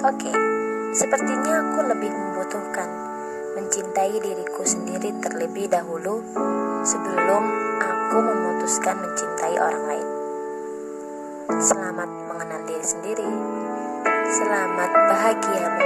Oke, sepertinya aku lebih membutuhkan mencintai diriku sendiri terlebih dahulu sebelum aku memutuskan mencintai orang lain. Selamat mengenal diri sendiri. Selamat bahagia